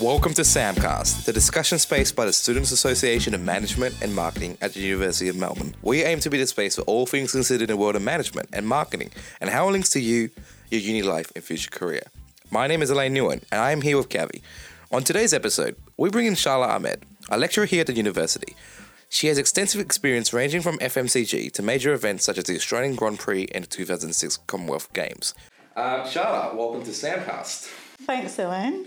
Welcome to Samcast, the discussion space by the Students Association of Management and Marketing at the University of Melbourne. We aim to be the space for all things considered in the world of management and marketing and how it links to you, your uni life, and future career. My name is Elaine Nguyen, and I am here with Kavi. On today's episode, we bring in Sharla Ahmed, a lecturer here at the university. She has extensive experience ranging from FMCG to major events such as the Australian Grand Prix and the 2006 Commonwealth Games. Uh, Sharla, welcome to Samcast. Thanks, Elaine.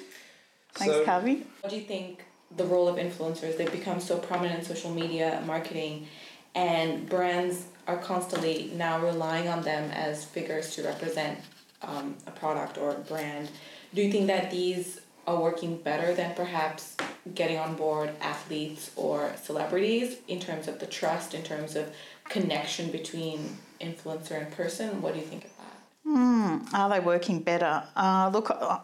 Thanks, So- Kavi. What do you think the role of influencers? They've become so prominent in social media, marketing, and brands are constantly now relying on them as figures to represent um, a product or a brand. Do you think that these are working better than perhaps getting on board athletes or celebrities in terms of the trust, in terms of connection between influencer and person? What do you think of that? Are they working better? Uh, look, uh,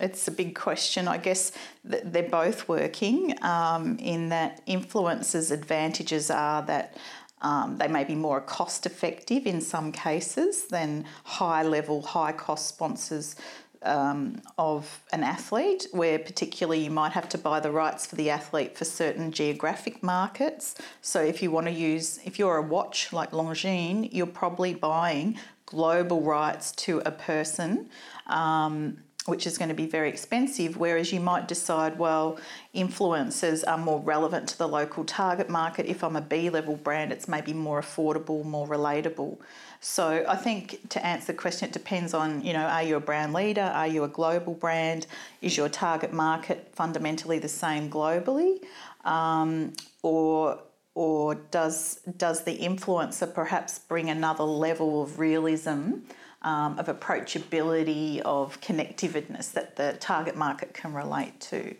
it's a big question. I guess th- they're both working um, in that influencers' advantages are that um, they may be more cost effective in some cases than high level, high cost sponsors um, of an athlete, where particularly you might have to buy the rights for the athlete for certain geographic markets. So if you want to use, if you're a watch like Longines, you're probably buying global rights to a person. Um, which is going to be very expensive, whereas you might decide, well, influencers are more relevant to the local target market. If I'm a B level brand, it's maybe more affordable, more relatable. So I think to answer the question, it depends on, you know, are you a brand leader? Are you a global brand? Is your target market fundamentally the same globally? Um, or or does does the influencer perhaps bring another level of realism, um, of approachability, of connectiveness that the target market can relate to?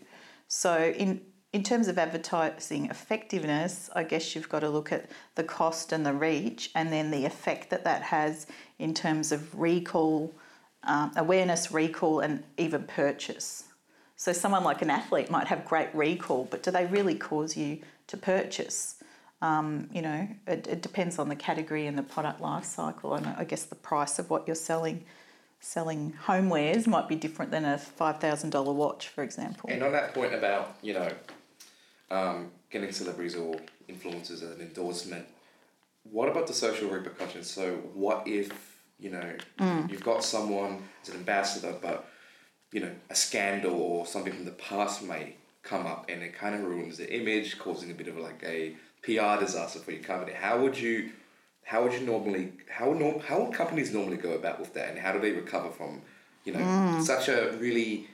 So in in terms of advertising effectiveness, I guess you've got to look at the cost and the reach, and then the effect that that has in terms of recall, um, awareness, recall, and even purchase. So someone like an athlete might have great recall, but do they really cause you to purchase? Um, you know, it, it depends on the category and the product life cycle, and I guess the price of what you're selling. Selling homewares might be different than a five thousand dollar watch, for example. And on that point about, you know, um, getting celebrities or influencers as an endorsement, what about the social repercussions? So, what if, you know, you've got someone as an ambassador, but, you know, a scandal or something from the past may come up and it kind of ruins the image, causing a bit of like a PR disaster for your company? How would you. How would you normally how norm, how would companies normally go about with that and how do they recover from you know such a really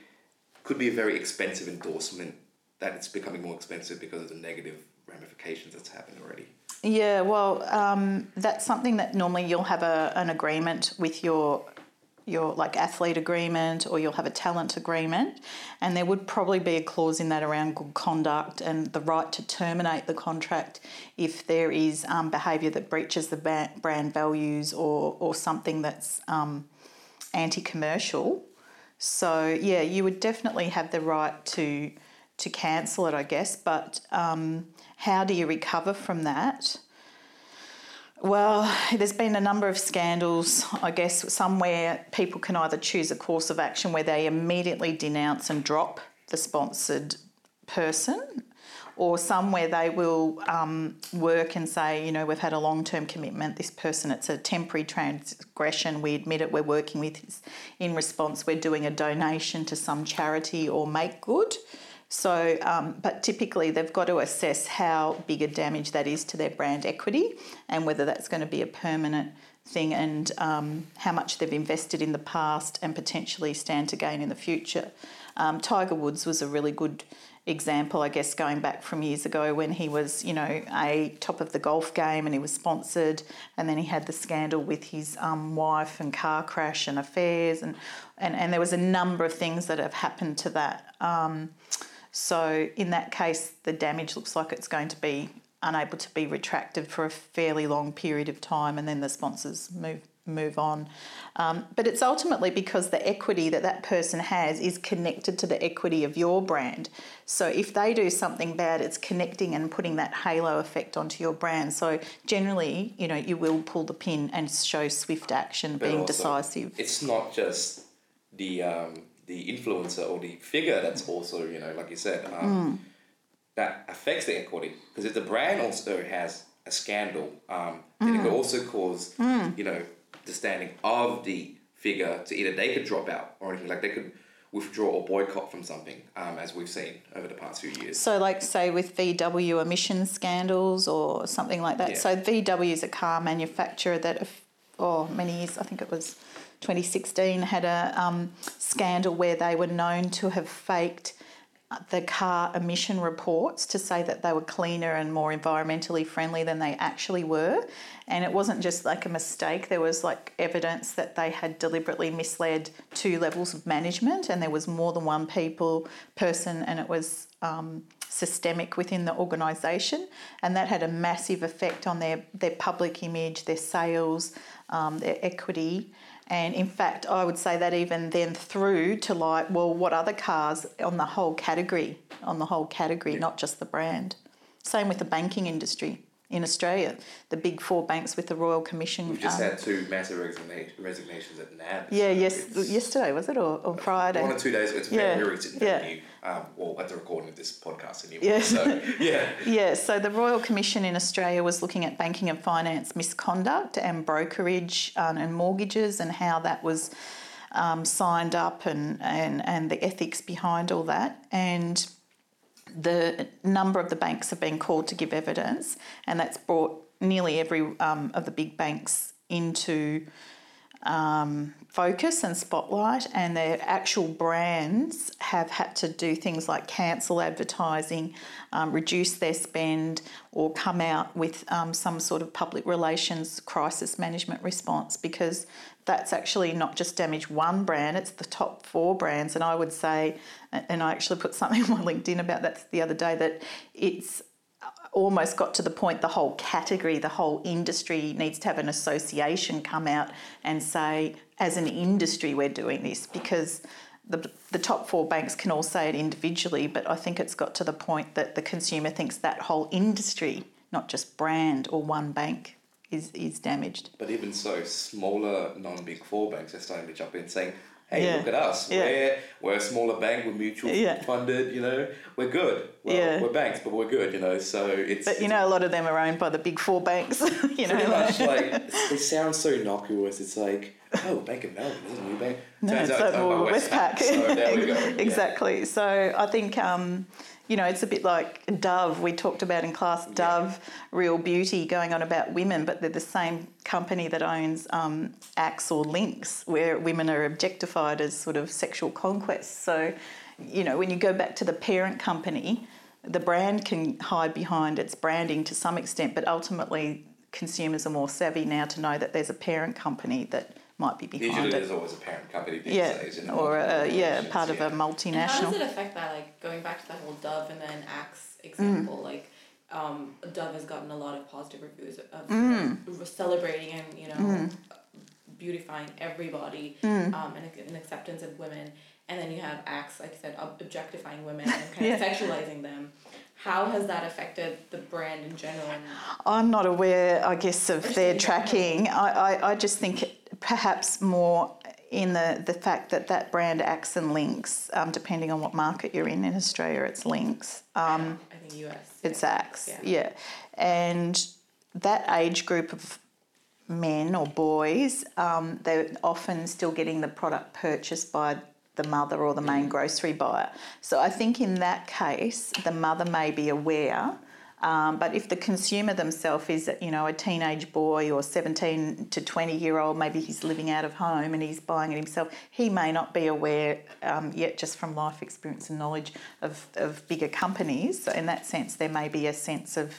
could be a very expensive endorsement that it's becoming more expensive because of the negative ramifications that's happened already. Yeah, well, um, that's something that normally you'll have a, an agreement with your your like athlete agreement or you'll have a talent agreement. And there would probably be a clause in that around good conduct and the right to terminate the contract if there is um, behaviour that breaches the brand values or or something that's um, anti-commercial. So yeah you would definitely have the right to to cancel it i guess. But um, how do you recover from that well, there's been a number of scandals. I guess somewhere people can either choose a course of action where they immediately denounce and drop the sponsored person, or somewhere they will um, work and say, you know, we've had a long term commitment. This person, it's a temporary transgression. We admit it. We're working with. In response, we're doing a donation to some charity or make good. So, um, but typically they've got to assess how big a damage that is to their brand equity and whether that's going to be a permanent thing and um, how much they've invested in the past and potentially stand to gain in the future. Um, Tiger Woods was a really good example, I guess, going back from years ago when he was, you know, a top of the golf game and he was sponsored, and then he had the scandal with his um, wife and car crash and affairs, and, and, and there was a number of things that have happened to that. Um, so in that case, the damage looks like it's going to be unable to be retracted for a fairly long period of time, and then the sponsors move move on. Um, but it's ultimately because the equity that that person has is connected to the equity of your brand. So if they do something bad, it's connecting and putting that halo effect onto your brand. So generally, you know, you will pull the pin and show swift action, But being decisive. It's not just the um, the influencer or the figure that's also you know like you said um, that affects the equity because if the brand also has a scandal, um, then it could also cause you know the standing of the figure to either they could drop out or anything like they could withdraw or boycott from something um, as we've seen over the past few years. So, like, say, with VW emission scandals or something like that. Yeah. So, VW is a car manufacturer that, if- oh, many years, I think it was 2016, had a um, scandal where they were known to have faked the car emission reports to say that they were cleaner and more environmentally friendly than they actually were. And it wasn't just like a mistake, there was like evidence that they had deliberately misled two levels of management, and there was more than one people, person, and it was um, systemic within the organisation. And that had a massive effect on their, their public image, their sales, um, their equity. And in fact, I would say that even then through to like, well, what other cars on the whole category, on the whole category, not just the brand. Same with the banking industry in Australia. The big four banks with the Royal Commission. We've just um, had two massive resigna- resignations at NAB. yeah, so yes, it's- yesterday was it or, or Friday? One or two days ago. It's Yeah, very recent. yeah. New. Um, well, at the recording of this podcast anyway. Yeah. So yeah. Yeah, so the Royal Commission in Australia was looking at banking and finance misconduct and brokerage um, and mortgages and how that was um, signed up and, and, and the ethics behind all that. And the number of the banks have been called to give evidence, and that's brought nearly every um, of the big banks into um, focus and spotlight, and their actual brands have had to do things like cancel advertising, um, reduce their spend, or come out with um, some sort of public relations crisis management response because that's actually not just damaged one brand, it's the top four brands. And I would say, and I actually put something on LinkedIn about that the other day, that it's almost got to the point the whole category, the whole industry needs to have an association come out and say, as an industry, we're doing this because the, the top four banks can all say it individually, but I think it's got to the point that the consumer thinks that whole industry, not just brand or one bank, is, is damaged. But even so, smaller non-big four banks are starting to jump in saying, "Hey, Yeah. look at us. Yeah. We're we're a smaller bank. We're mutual Yeah. funded. You know, we're good. Well, Yeah. we're banks, but we're good. You know, so it's But you know, a lot of them are owned by the big four banks. you know, much like they sound so innocuous. It's like, oh, Bank of Melbourne is a new bank. No, Turns it's out like owned by more Westpac. So there we go. Exactly. So I think um, you know it's a bit like Dove. We talked about in class Dove, Real Beauty, going on about women, but they're the same company that owns um, Axe or Lynx, where women are objectified as sort of sexual conquests. So you know when you go back to the parent company, the brand can hide behind its branding to some extent, but ultimately consumers are more savvy now to know that there's a parent company that might be behind Usually, it. there's always a parent company these Yeah, days. in or multiple yeah, relations, part of yeah. a And how multinational. does it affect that? Like going back to that whole Dove and then Axe example, like um, Dove has gotten a lot of positive reviews of you know, celebrating and you know beautifying everybody um, and, and acceptance of women. And then you have Axe, like I said, objectifying women and kind of sexualizing them. How has that affected the brand in general? I'm not aware, I guess, of their tracking. I, I, I just think perhaps more in the, the fact that that brand Axe and Lynx, um, depending on what market you're in. In Australia, it's Lynx. Um, I think US. it's yeah. Axe, Yeah. yeah. And that age group of men or boys, um, they're often still getting the product purchased by the mother or the main grocery buyer. So I think in that case, the mother may be aware. Um, but if the consumer themselves is, you know, a teenage boy or 17 to 20 year old, maybe he's living out of home and he's buying it himself, he may not be aware um, yet, just from life experience and knowledge of, of bigger companies. So in that sense, there may be a sense of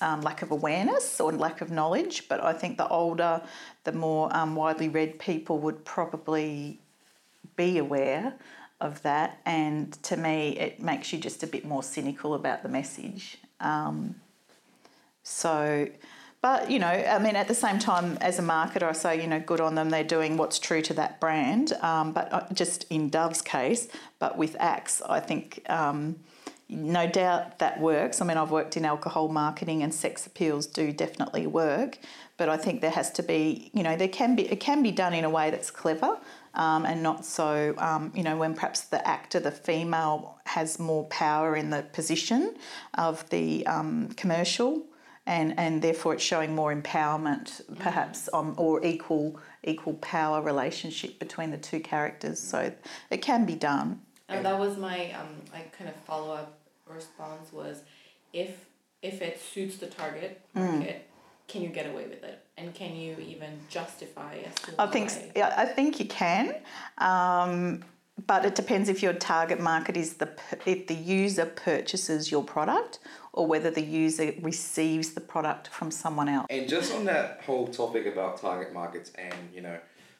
um, lack of awareness or lack of knowledge. But I think the older, the more um, widely read people would probably be aware of that. And to me, it makes you just a bit more cynical about the message. Um, so, But you know, I mean, at the same time, as a marketer, I say, you know, good on them. They're doing what's true to that brand. Um, but uh, just in Dove's case, but with Axe, I think um, no doubt that works. I mean, I've worked in alcohol marketing, and sex appeals do definitely work. But I think there has to be, you know, there can be it can be done in a way that's clever. Um, and not so, um, you know, when perhaps the actor, the female, has more power in the position of the um, commercial and and therefore it's showing more empowerment, perhaps, um, or equal equal power relationship between the two characters. So it can be done. And that was my um like kind of follow up response was, if if it suits the target market, can you get away with it, and can you even justify as to I think why? yeah, I think you can. Um, but it depends if your target market is the if the user purchases your product or whether the user receives the product from someone else. And just on that whole topic about target markets and, you know,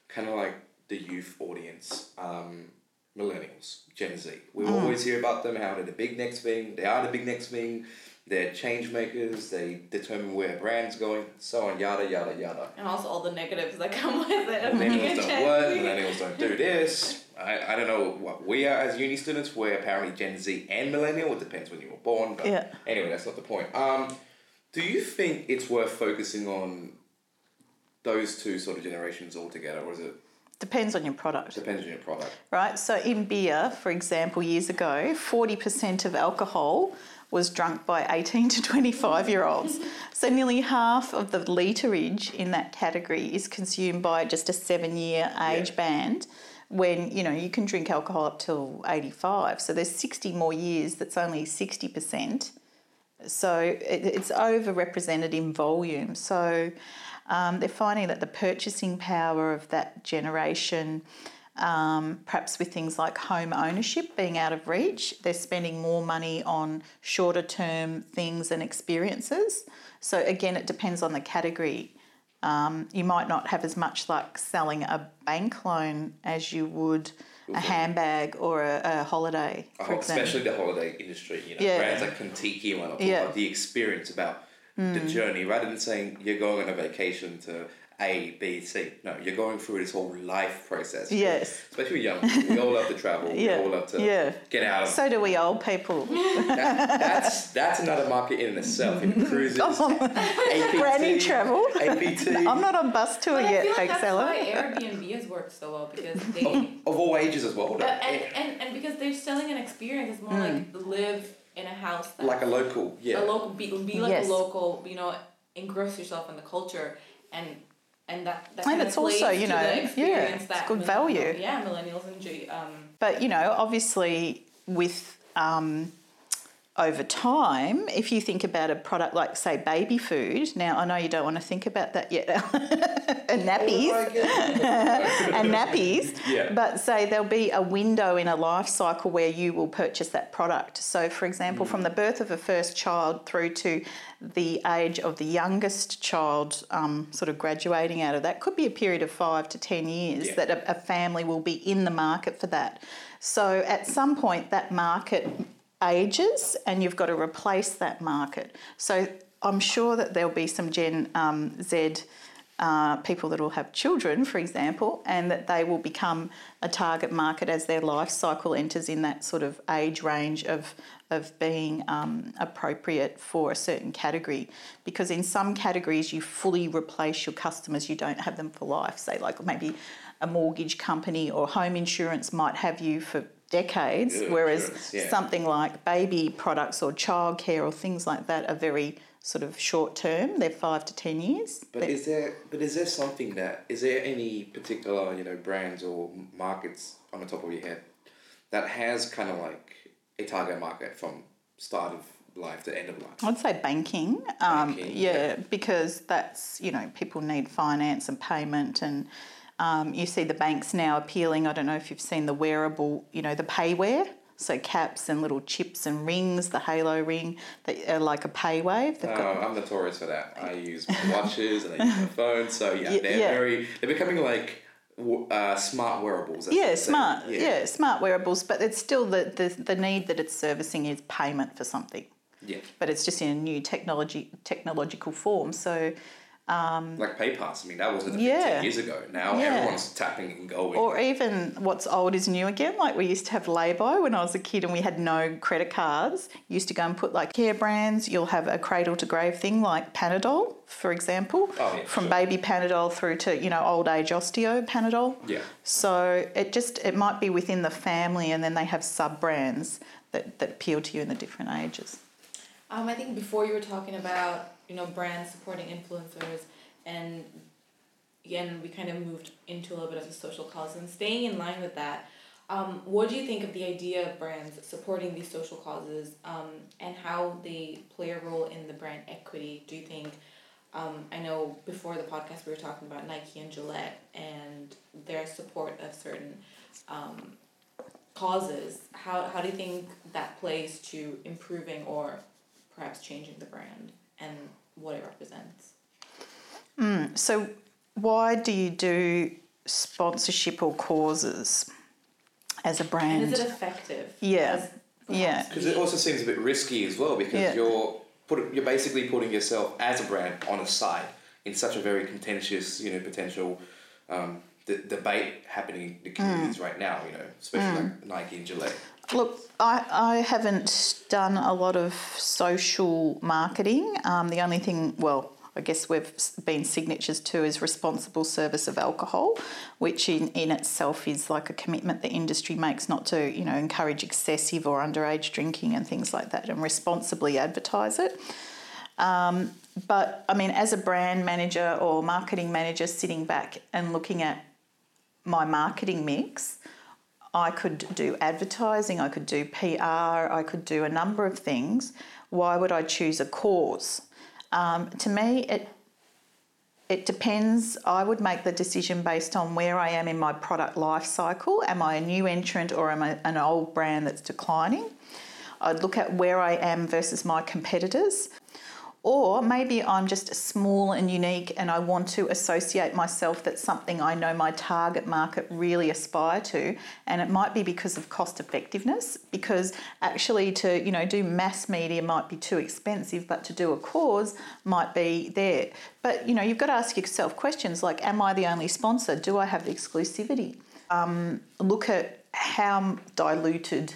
kind of like the youth audience, um, millennials, Gen Z. We always hear about them, how they're the big next thing, they are the big next thing, they're change makers, they determine where a brand's going, so on, yada, yada, yada. And also all the negatives that come with it. of being Millennials don't Gen what, Z. millennials don't do this. I, I don't know what we are as uni students, we're apparently Gen Z and millennial, it depends when you were born, but Yeah. anyway, that's not the point. Um, do you think it's worth focusing on those two sort of generations altogether, or is it Depends on your product. depends on your product? right? So in beer, for example, years ago, 40% of alcohol was drunk by 18 to 25 year olds. so nearly half of the literage in that category is consumed by just a seven year age Yeah. band when you know you can drink alcohol up till 85 so there's 60 more years that's only 60% so it, it's overrepresented in volume. So um, they're finding that the purchasing power of that generation, um, perhaps with things like home ownership being out of reach, they're spending more money on shorter term things and experiences. So again, it depends on the category. Um, you might not have as much luck selling a bank loan as you would a handbag or a, a holiday, for Oh, especially the holiday industry, you know, Yeah. brands like Contiki and Yeah. About the experience, about the journey, rather than saying you're going on a vacation to A, B, C. No, you're going through this whole life process. Yes. Especially young people. We all love to travel. Yeah. We all love to Yeah. get out So do we old people. that, that's that's another market in itself. In cruises, APT, Granny travel. APT. I'm not on bus tour But I yet, feel like thanks, that's Ella. why Airbnb has worked so well because they of, of all ages as well. Uh, and, and, and because they're selling an experience, it's more like live in a house that like a local, yeah. a local be, be like Yes. a local, you know, engross yourself in the culture and and that that And it's also, you know, yeah, it's good value. Yeah, millennials and G, um, But, you know, obviously with um, over time, if you think about a product like, say, baby food, now I know you don't want to think about that yet, and nappies. and nappies. Yeah. But say there'll be a window in a life cycle where you will purchase that product. So, for example, from the birth of a first child through to the age of the youngest child, um, sort of graduating out of that, could be a period of five to 10 years Yeah. that a, a family will be in the market for that. So, at some point, that market ages and you've got to replace that market. So, I'm sure that there'll be some Gen um, Z uh, people that will have children, for example, and that they will become a target market as their life cycle enters in that sort of age range of of being um, appropriate for a certain category. Because in some categories, you fully replace your customers; you don't have them for life. Say, like maybe a mortgage company or home insurance might have you for decades, Yeah, whereas yeah. something like baby products or childcare or things like that are very sort of short term. They're five to ten years. But is there but is there something that is there any particular you know brands or markets on the top of your head that has kind of like a target market from start of life to end of life? I'd say banking. Um, Banking, yeah, yeah. because that's, you know, people need finance and payment. And um, you see the banks now appealing. I don't know if you've seen the wearable, you know, the payware. So caps and little chips and rings, the halo ring, that are like a pay wave. They've Uh, got I'm notorious for that. I use watches and I use my phone. So yeah, Yeah, they're yeah. very they're becoming like uh, smart wearables. yeah, smart. Yeah. smart wearables, but it's still the, the the need that it's servicing is payment for something. Yeah. but it's just in a new technology technological form. So, Um, like PayPass. I mean, that wasn't a Yeah. years ago. Now Yeah. everyone's tapping and going. or even what's old is new again. Like we used to have lay-by when I was a kid, and we had no credit cards. You used to go and put like care brands. You'll have a cradle to grave thing like Panadol, for example, Oh, yeah, from sure. baby Panadol through to you know old age osteo Panadol. yeah. So it just it might be within the family, and then they have sub brands that, that appeal to you in the different ages. Um, I think before you were talking about you know brands supporting influencers, and again we kind of moved into a little bit of a social cause and staying in line with that. Um, what do you think of the idea of brands supporting these social causes um, and how they play a role in the brand equity? Do you think? Um, I know before the podcast we were talking about Nike and Gillette and their support of certain um, causes. How, how do you think that plays to improving or perhaps changing the brand and what it represents? So why do you do sponsorship or causes as a And brand? is it effective? Yeah. As Yeah. Because it also seems a bit risky as well because Yeah. you're put, you're basically putting yourself as a brand on a side in such a very contentious, you know, potential um, d- debate happening in the communities Mm. right now. You know, especially like Nike and Gillette. Look, I, I haven't done a lot of social marketing. Um, the only thing, well, I guess we've been signatures to is responsible service of alcohol, which in, in itself is like a commitment the industry makes not to, you know, encourage excessive or underage drinking and things like that and responsibly advertise it. Um, but I mean, as a brand manager or marketing manager sitting back and looking at my marketing mix, I could do advertising, I could do PR, I could do a number of things. Why would I choose a cause? Um, to me, it it depends. I would make the decision based on where I am in my product life cycle. Am I a new entrant or am I an old brand that's declining? I'd look at where I am versus my competitors. Or maybe I'm just small and unique and I want to associate myself that's something I know my target market really aspire to. And it might be because of cost effectiveness, because actually to, you know, do mass media might be too expensive, but to do a cause might be there. But, you know, you've got to ask yourself questions like, am I the only sponsor? Do I have exclusivity? Um, look at how diluted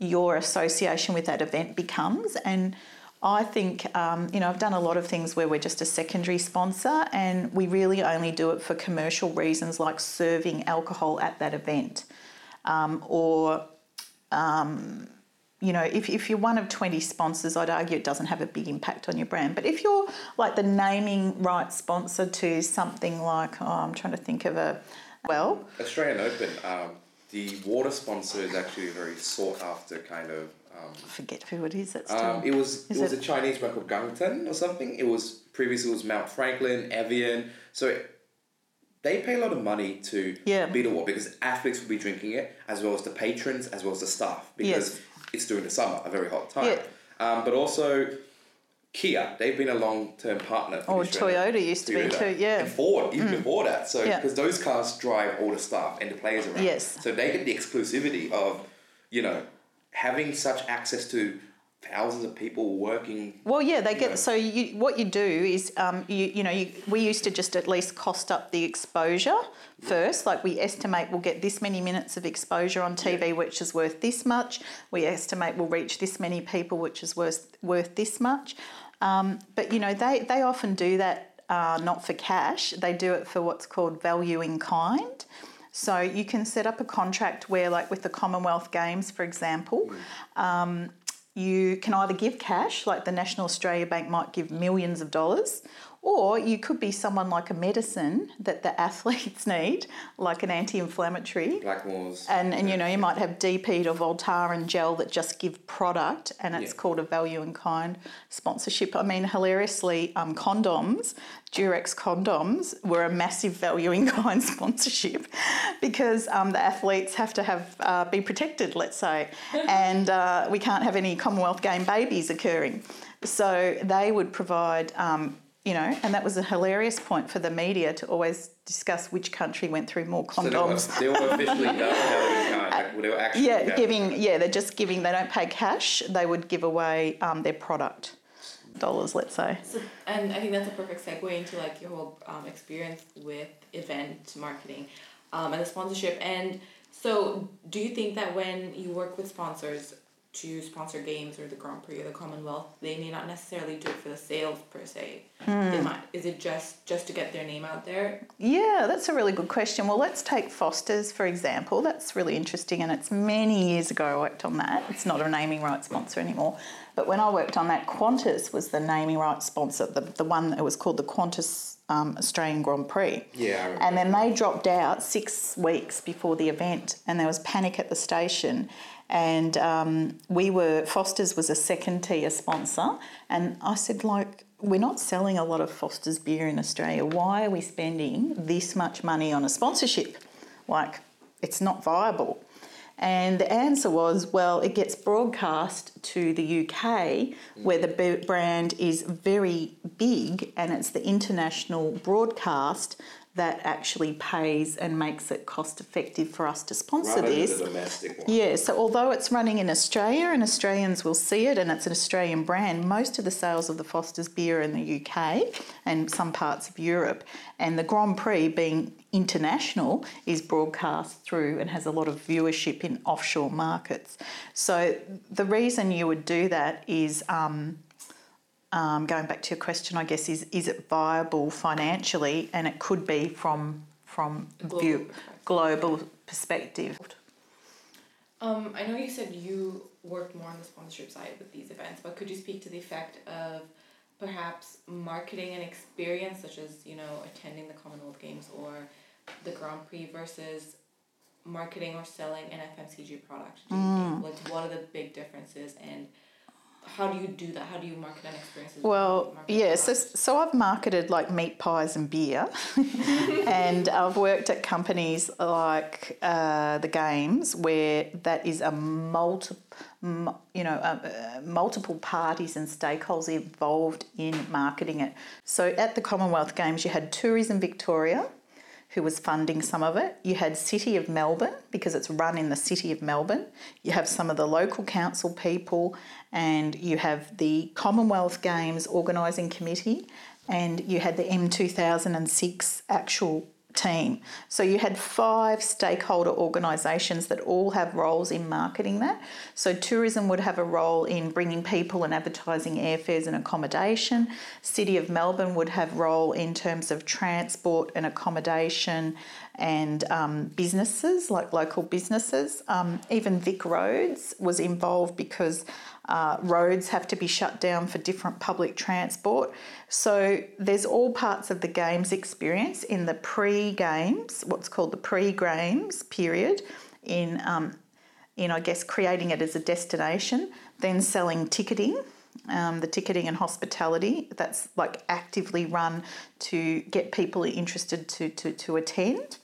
your association with that event becomes and I think, um, you know, I've done a lot of things where we're just a secondary sponsor and we really only do it for commercial reasons like serving alcohol at that event. Um, or, um, you know, if, if you're one of 20 sponsors, I'd argue it doesn't have a big impact on your brand. But if you're like the naming right sponsor to something like, oh, I'm trying to think of a, well, Australian Open, um, the water sponsor is actually a very sought after kind of. Um, I forget who it is that's um, it was Is it was it- a Chinese brand called Gangton or something. It was previously it was Mount Franklin, Evian. So it, they pay a lot of money to Yeah. be the water because athletes will be drinking it as well as the patrons as well as the staff because Yes. it's during the summer, a very hot time. Yeah. Um, but also Kia, they've been a long term partner. the Toyota used to be too, yeah. Mm. And Ford, even before that. So, Yeah. because those cars drive all the staff and the players around. Yes. So they get the exclusivity of, you know, having such access to thousands of people working. Well, yeah, they get know. so you what you do is um, you you know you, we used to just at least cost up the exposure first. Like we estimate we'll get this many minutes of exposure on TV, which is worth this much. We estimate we'll reach this many people, which is worth worth this much. Um, but you know they they often do that uh, not for cash. They do it for what's called value in kind. So you can set up a contract where, like with the Commonwealth Games, for example, um, you can either give cash, like the National Australia Bank might give millions of dollars, or you could be someone like a medicine that the athletes need, like an anti-inflammatory. Blackmores. And, and you know, you might have DP or Voltaren gel that just give product and it's Yeah. called a value in kind sponsorship. I mean, hilariously, um, condoms, Durex condoms, were a massive value in kind sponsorship because um, the athletes have to have uh, be protected, let's say, and uh, we can't have any Commonwealth Game babies occurring. So they would provide. Um, you know, and that was a hilarious point for the media to always discuss which country went through more So they were, they were officially done now in kind. They were actually yeah, done. giving. Yeah, they're just giving. They don't pay cash. They would give away um, their product, dollars, let's say. So, and I think that's a perfect segue into like your whole um, experience with event marketing um, and the sponsorship. And so, do you think that when you work with sponsors to sponsor games or the Grand Prix or the Commonwealth, they may not necessarily do it for the sales per se? They might. Is it just just to get their name out there? Yeah, that's a really good question. Well, let's take Foster's for example. That's really interesting, and it's many years ago I worked on that. It's not a naming rights sponsor anymore. But when I worked on that, Qantas was the naming rights sponsor, the, the one that was called the Qantas um, Australian Grand Prix. Yeah, And then they dropped out six weeks before the event, and there was panic at the station. And um, we were, Foster's was a second tier sponsor. And I said, like, we're not selling a lot of Foster's beer in Australia. Why are we spending this much money on a sponsorship? Like, it's not viable. And the answer was, well, it gets broadcast to the UK where the brand is very big and it's the international broadcast that actually pays and makes it cost effective for us to sponsor Rather this. domestic one. Yeah, so although it's running in Australia and Australians will see it and it's an Australian brand, most of the sales of the Foster's beer are in the UK and some parts of Europe. And the Grand Prix, being international, is broadcast through and has a lot of viewership in offshore markets. So the reason you would do that is. Um, um, going back to your question, I guess is is it viable financially, and it could be from from Global view perspective. global perspective. Um, I know you said you worked more on the sponsorship side with these events, but could you speak to the effect of perhaps marketing and experience, such as you know attending the Commonwealth Games or the Grand Prix, versus marketing or selling an FMCG product? Do you think? Like, what are the big differences, and how do you do that? How do you market an experience? Well, yeah, so, so I've marketed like meat pies and beer, and I've worked at companies like uh, the Games where that is a multi, m- you know, uh, multiple parties and stakeholders involved in marketing it. So at the Commonwealth Games, you had Tourism Victoria, who was funding some of it. You had City of Melbourne because it's run in the City of Melbourne. You have some of the local council people, and you have the Commonwealth Games organising committee, and you had the M2006 actual team. So you had five stakeholder organisations that all have roles in marketing that. So tourism would have a role in bringing people and advertising airfares and accommodation. City of Melbourne would have role in terms of transport and accommodation and um, businesses like local businesses. Um, even Vic Roads was involved because uh, roads have to be shut down for different public transport. So there's all parts of the games experience in the pre-games, what's called the pre-games period, in um, in I guess creating it as a destination, then selling ticketing. Um, the ticketing and hospitality that's like actively run to get people interested to, to, to attend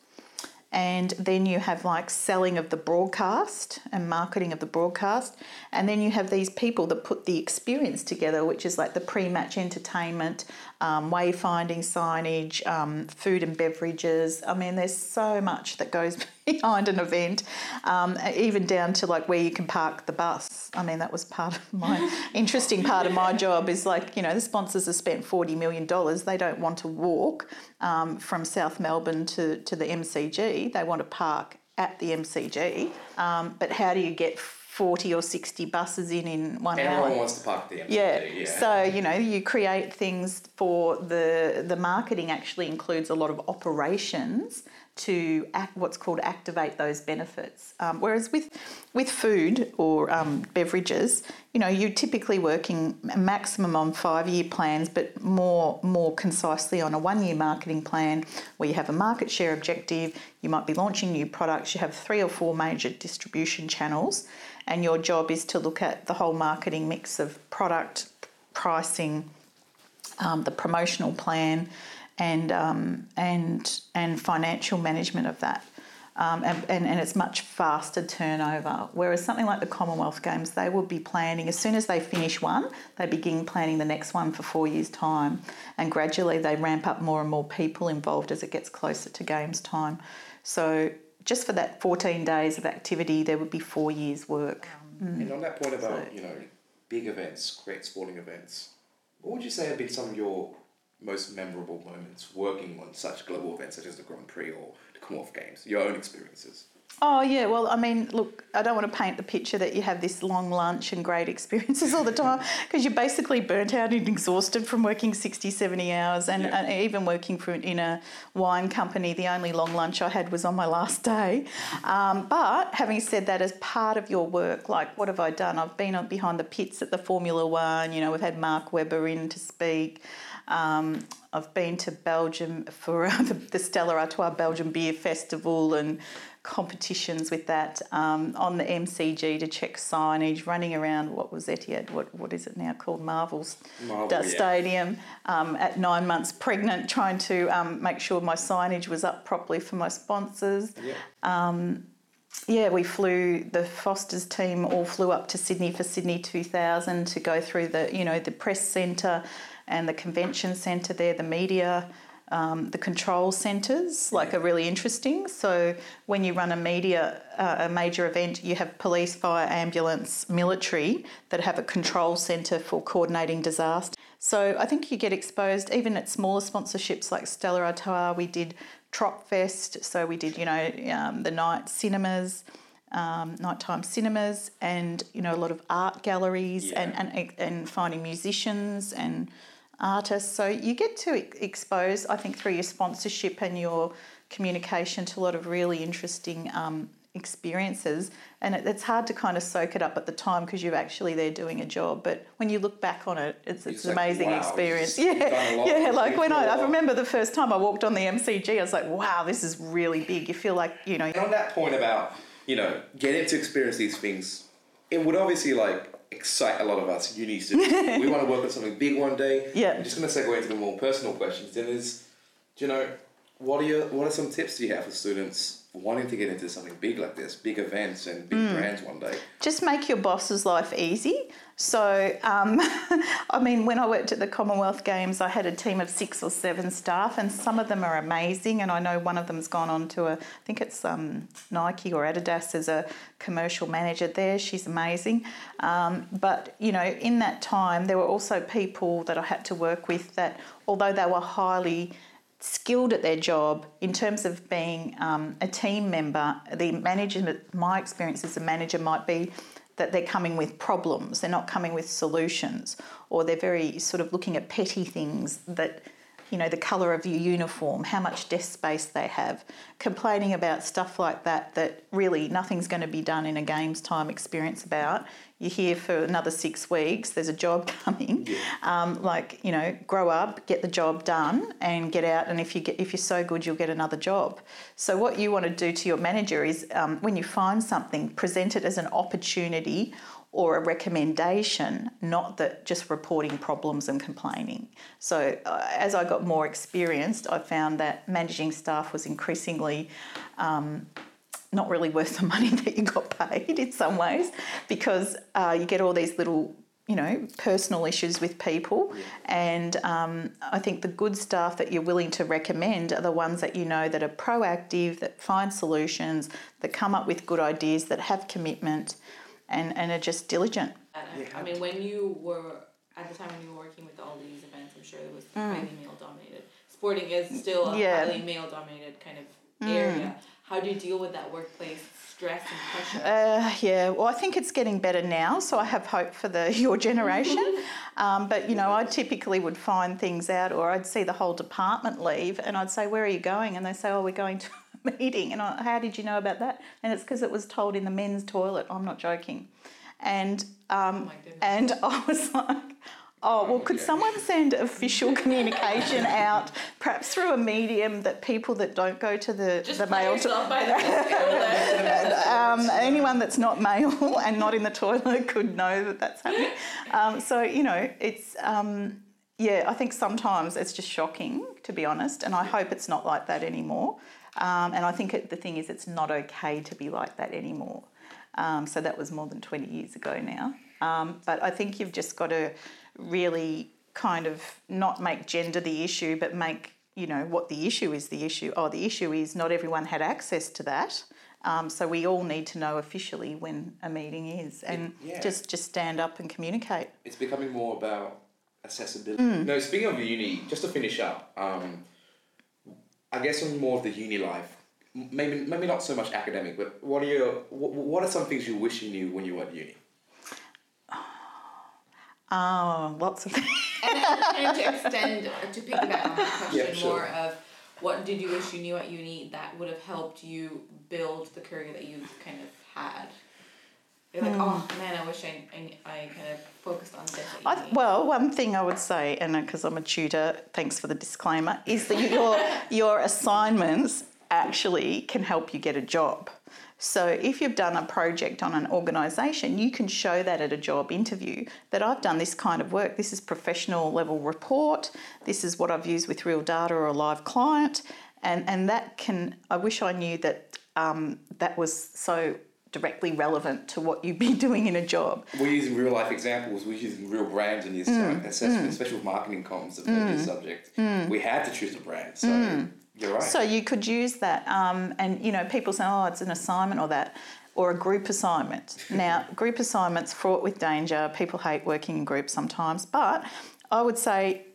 and then you have like selling of the broadcast and marketing of the broadcast. And then you have these people that put the experience together which is like the pre-match entertainment um, wayfinding signage um, food and beverages. I mean there's so much that goes behind an event um, even down to like where you can park the bus i mean that was part of my interesting part of my job is like you know the sponsors have spent 40 million dollars they don't want to walk um, from south melbourne to, to the mcg they want to park at the mcg um, but how do you get 40 or 60 buses in in one Everyone hour wants to park the MCG, yeah. yeah. So you know, you create things for the the marketing. Actually, includes a lot of operations to act, what's called activate those benefits. Um, whereas with with food or um, beverages, you know, you're typically working a maximum on five year plans, but more more concisely on a one year marketing plan where you have a market share objective. You might be launching new products. You have three or four major distribution channels, and your job is to look at the whole marketing mix of product, pricing, um, the promotional plan, and um, and and financial management of that. Um, and, and, and it's much faster turnover. Whereas something like the Commonwealth Games, they would be planning, as soon as they finish one, they begin planning the next one for four years' time. And gradually they ramp up more and more people involved as it gets closer to Games time. So just for that 14 days of activity, there would be four years' work. Mm. And on that point about, so, you know, big events, great sporting events, what would you say have been some of your most memorable moments working on such global events such as the Grand Prix or the Commonwealth Games? Your own experiences. Oh yeah, well I mean, look, I don't want to paint the picture that you have this long lunch and great experiences all the time because you're basically burnt out and exhausted from working 60, 70 hours and, yeah. and, even working for in a wine company. The only long lunch I had was on my last day. Um, but having said that, as part of your work, like what have I done? I've been behind the pits at the Formula One. You know, we've had Mark Webber in to speak. Um, I've been to Belgium for the, Stella Artois Belgium Beer Festival and competitions with that um, on the MCG to check signage, running around what was Etihad, what, what is it now called, Marvel's Marvel, yeah. Stadium um, at nine months pregnant, trying to um, make sure my signage was up properly for my sponsors. Yeah. Um, yeah, we flew the Foster's team all flew up to Sydney for Sydney 2000 to go through the you know the press centre and the convention centre there, the media um, the control centres, like, are really interesting. So when you run a media, uh, a major event, you have police, fire, ambulance, military that have a control centre for coordinating disaster. So I think you get exposed even at smaller sponsorships like Stella Artois. We did Tropfest, so we did you know um, the night cinemas. Um, nighttime cinemas and you know a lot of art galleries yeah. and, and and finding musicians and artists. So you get to expose, I think, through your sponsorship and your communication to a lot of really interesting um, experiences. And it, it's hard to kind of soak it up at the time because you're actually there doing a job. But when you look back on it, it's, it's, an amazing wow, experience. Yeah, yeah. Like when I, I remember the first time I walked on the MCG, I was like, wow, this is really big. You feel like you know. And on that point about you know getting to experience these things, it would obviously like excite a lot of us uni students. we want to work on something big one day. Yeah. I'm just going to segue into the more personal questions. Then is, do you know, what are your what are some tips do you have for students wanting to get into something big like this, big events and big mm. brands one day? Just make your boss's life easy. So, um, I mean, when I worked at the Commonwealth Games, I had a team of six or seven staff, and some of them are amazing. And I know one of them's gone on to a, I think it's um, Nike or Adidas as a commercial manager there. She's amazing. Um, but, you know, in that time, there were also people that I had to work with that, although they were highly skilled at their job in terms of being um, a team member, the manager, my experience as a manager might be that they're coming with problems, they're not coming with solutions, or they're very sort of looking at petty things that, you know, the colour of your uniform, how much desk space they have, complaining about stuff like that, that really nothing's going to be done in a games time experience about you're here for another six weeks, there's a job coming. Yeah. Um, like, you know, grow up, get the job done and get out. And if, you get, if you're so good, you'll get another job. So, what you want to do to your manager is um, when you find something, present it as an opportunity or a recommendation, not that just reporting problems and complaining. So, uh, as I got more experienced, I found that managing staff was increasingly um, not really worth the money that you got paid in some ways because uh, you get all these little you know personal issues with people yeah. and um, i think the good staff that you're willing to recommend are the ones that you know that are proactive that find solutions that come up with good ideas that have commitment and, and are just diligent yeah. i mean when you were at the time when you were working with all these events i'm sure it was mm. highly male dominated sporting is still a yeah. highly male dominated kind of mm. area how do you deal with that workplace stress and pressure? Uh, yeah, well, I think it's getting better now, so I have hope for the your generation. um, but you know, I typically would find things out, or I'd see the whole department leave, and I'd say, "Where are you going?" And they say, "Oh, we're going to a meeting." And I, how did you know about that? And it's because it was told in the men's toilet. I'm not joking. And um, oh and I was like, Oh, well, could someone send official communication out, perhaps through a medium that people that don't go to the, Just the mail to um, anyone that's not male and not in the toilet could know that that's happening. Um, so, you know, it's, um, yeah, I think sometimes it's just shocking, to be honest, and I hope it's not like that anymore. Um, and I think it, the thing is, it's not okay to be like that anymore. Um, so that was more than 20 years ago now. Um, but I think you've just got to really kind of not make gender the issue, but make you know what the issue is the issue. Oh, the issue is not everyone had access to that. Um, so we all need to know officially when a meeting is, and yeah. just just stand up and communicate. It's becoming more about accessibility. No, speaking of uni, just to finish up, um, I guess on more of the uni life, maybe maybe not so much academic, but what are your what, what are some things you wish you knew when you were at uni? Oh, lots of things. and, and to extend, uh, to piggyback on that question Yeah, sure. more of what did you wish you knew at uni that would have helped you build the career that you kind of had? You're like, hmm. oh man, I wish I, I, I kind of focused on this I, well, one thing I would say, and uh, because I'm a tutor, thanks for the disclaimer, is that your your assignments actually can help you get a job. So if you've done a project on an organisation, you can show that at a job interview that I've done this kind of work. This is professional level report. This is what I've used with real data or a live client, and and that can. I wish I knew that um, that was so directly relevant to what you'd be doing in a job. We're using real life examples. We're using real brands in this uh, assessment, especially with marketing comms of this subject. We had to choose a brand, so you're right. So you could use that, um, and you know, people say, "Oh, it's an assignment or that." Or a group assignment. Now, group assignments fraught with danger. People hate working in groups sometimes, but I would say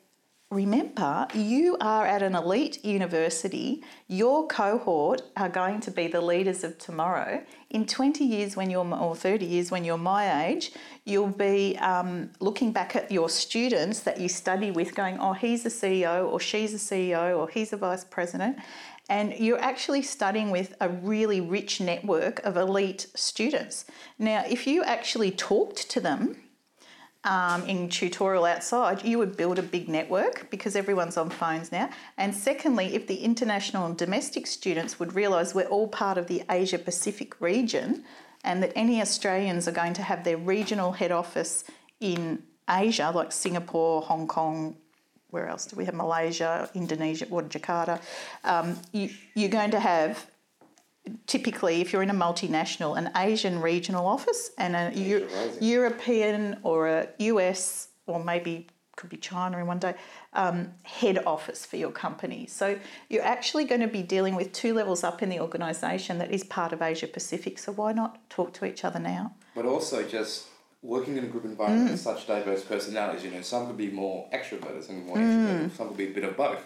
remember you are at an elite university. Your cohort are going to be the leaders of tomorrow. In 20 years when you're or 30 years when you're my age you'll be um, looking back at your students that you study with going oh he's a ceo or she's a ceo or he's a vice president. And you're actually studying with a really rich network of elite students. Now if you actually talked to them um, in tutorial outside, you would build a big network because everyone's on phones now. And secondly, if the international and domestic students would realise we're all part of the Asia Pacific region and that any Australians are going to have their regional head office in Asia, like Singapore, Hong Kong, where else do we have? Malaysia, Indonesia, or Jakarta. Um, you, you're going to have typically, if you're in a multinational, an Asian regional office and a Eu- European or a US or maybe could be China in one day um, head office for your company. So you're actually going to be dealing with two levels up in the organisation that is part of Asia Pacific. So why not talk to each other now? But also just working in a group environment with such diverse personalities, you know, some could be more extroverted, some more introverted, some could be a bit of both.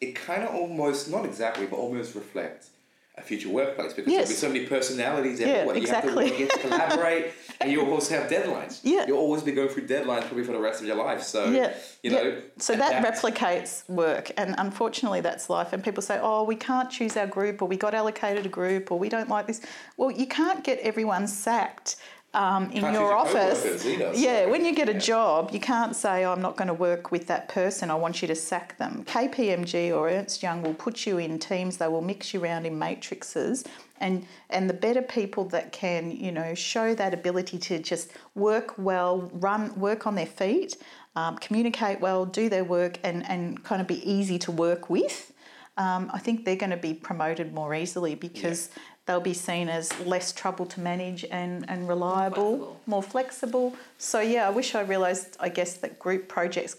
It kind of almost, not exactly, but almost reflects a future workplace because Yes. there'll be so many personalities Yeah, everywhere. exactly. You have to, you have to collaborate and you also have deadlines. Yeah. You'll always be going through deadlines probably for the rest of your life. So, Yeah, you yeah. know. So that adapt. replicates work, and unfortunately, that's life. And people say, "Oh, we can't choose our group, or we got allocated a group, or we don't like this." Well, you can't get everyone sacked um, in Can't your office. yeah, when you get a yeah. job, you can't say, oh, "I'm not going to work with that person. I want you to sack them." KPMG or Ernst Young will put you in teams. They will mix you around in matrices. And, and the better people that can, you know, show that ability to just work well, run, work on their feet, um, communicate well, do their work, and, and kind of be easy to work with, um, I think they're going to be promoted more easily because they'll be seen as less trouble to manage and, and reliable, flexible. more flexible. So, yeah, I wish I realised, I guess, that group projects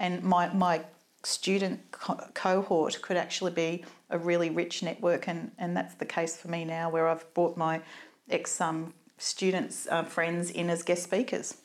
and my, my student co- cohort could actually be a really rich network, and, and that's the case for me now, where I've brought my ex um, students, uh, friends in as guest speakers.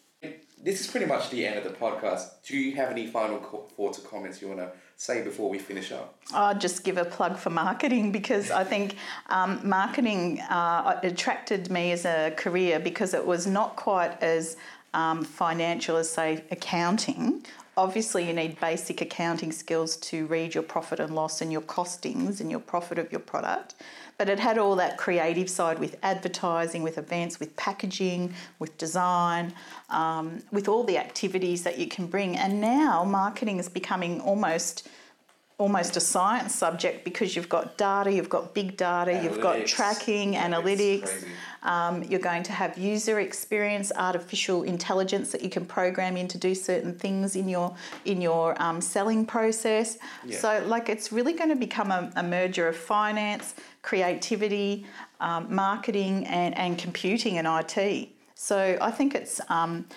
This is pretty much the end of the podcast. Do you have any final co- thoughts or comments you want to say before we finish up? I'll just give a plug for marketing because I think um, marketing uh, attracted me as a career because it was not quite as um, financial as, say, accounting. Obviously, you need basic accounting skills to read your profit and loss and your costings and your profit of your product. But it had all that creative side with advertising, with events, with packaging, with design, um, with all the activities that you can bring. And now marketing is becoming almost almost a science subject because you've got data, you've got big data, you've got tracking, analytics. Um, you're going to have user experience, artificial intelligence that you can program in to do certain things in your in your um, selling process. Yeah. So, like, it's really going to become a, a merger of finance, creativity, um, marketing, and, and computing and IT. So, I think it's um,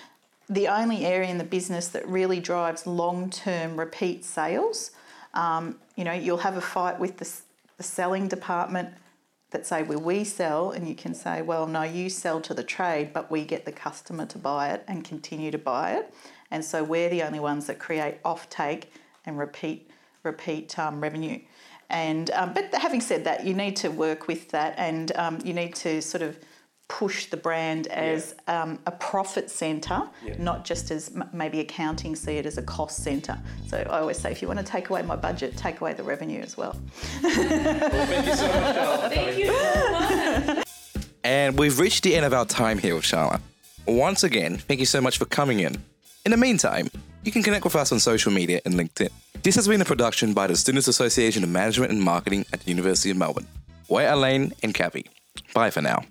the only area in the business that really drives long term repeat sales. Um, you know, you'll have a fight with the, the selling department that say, well, we sell, and you can say, well, no, you sell to the trade, but we get the customer to buy it and continue to buy it. And so we're the only ones that create offtake and repeat repeat um, revenue. And um, but having said that, you need to work with that, and um, you need to sort of push the brand as um, a profit centre, Yeah. not just as m- maybe accounting see it as a cost centre. So I always say, if you want to take away my budget, take away the revenue as well. Well, thank you so much, Charlotte. Thank you so. And we've reached the end of our time here with Sharla. Once again, thank you so much for coming in. In the meantime, you can connect with us on social media and LinkedIn. This has been a production by the Students Association of Management and Marketing at the University of Melbourne. We're Elaine and Kathy. Bye for now.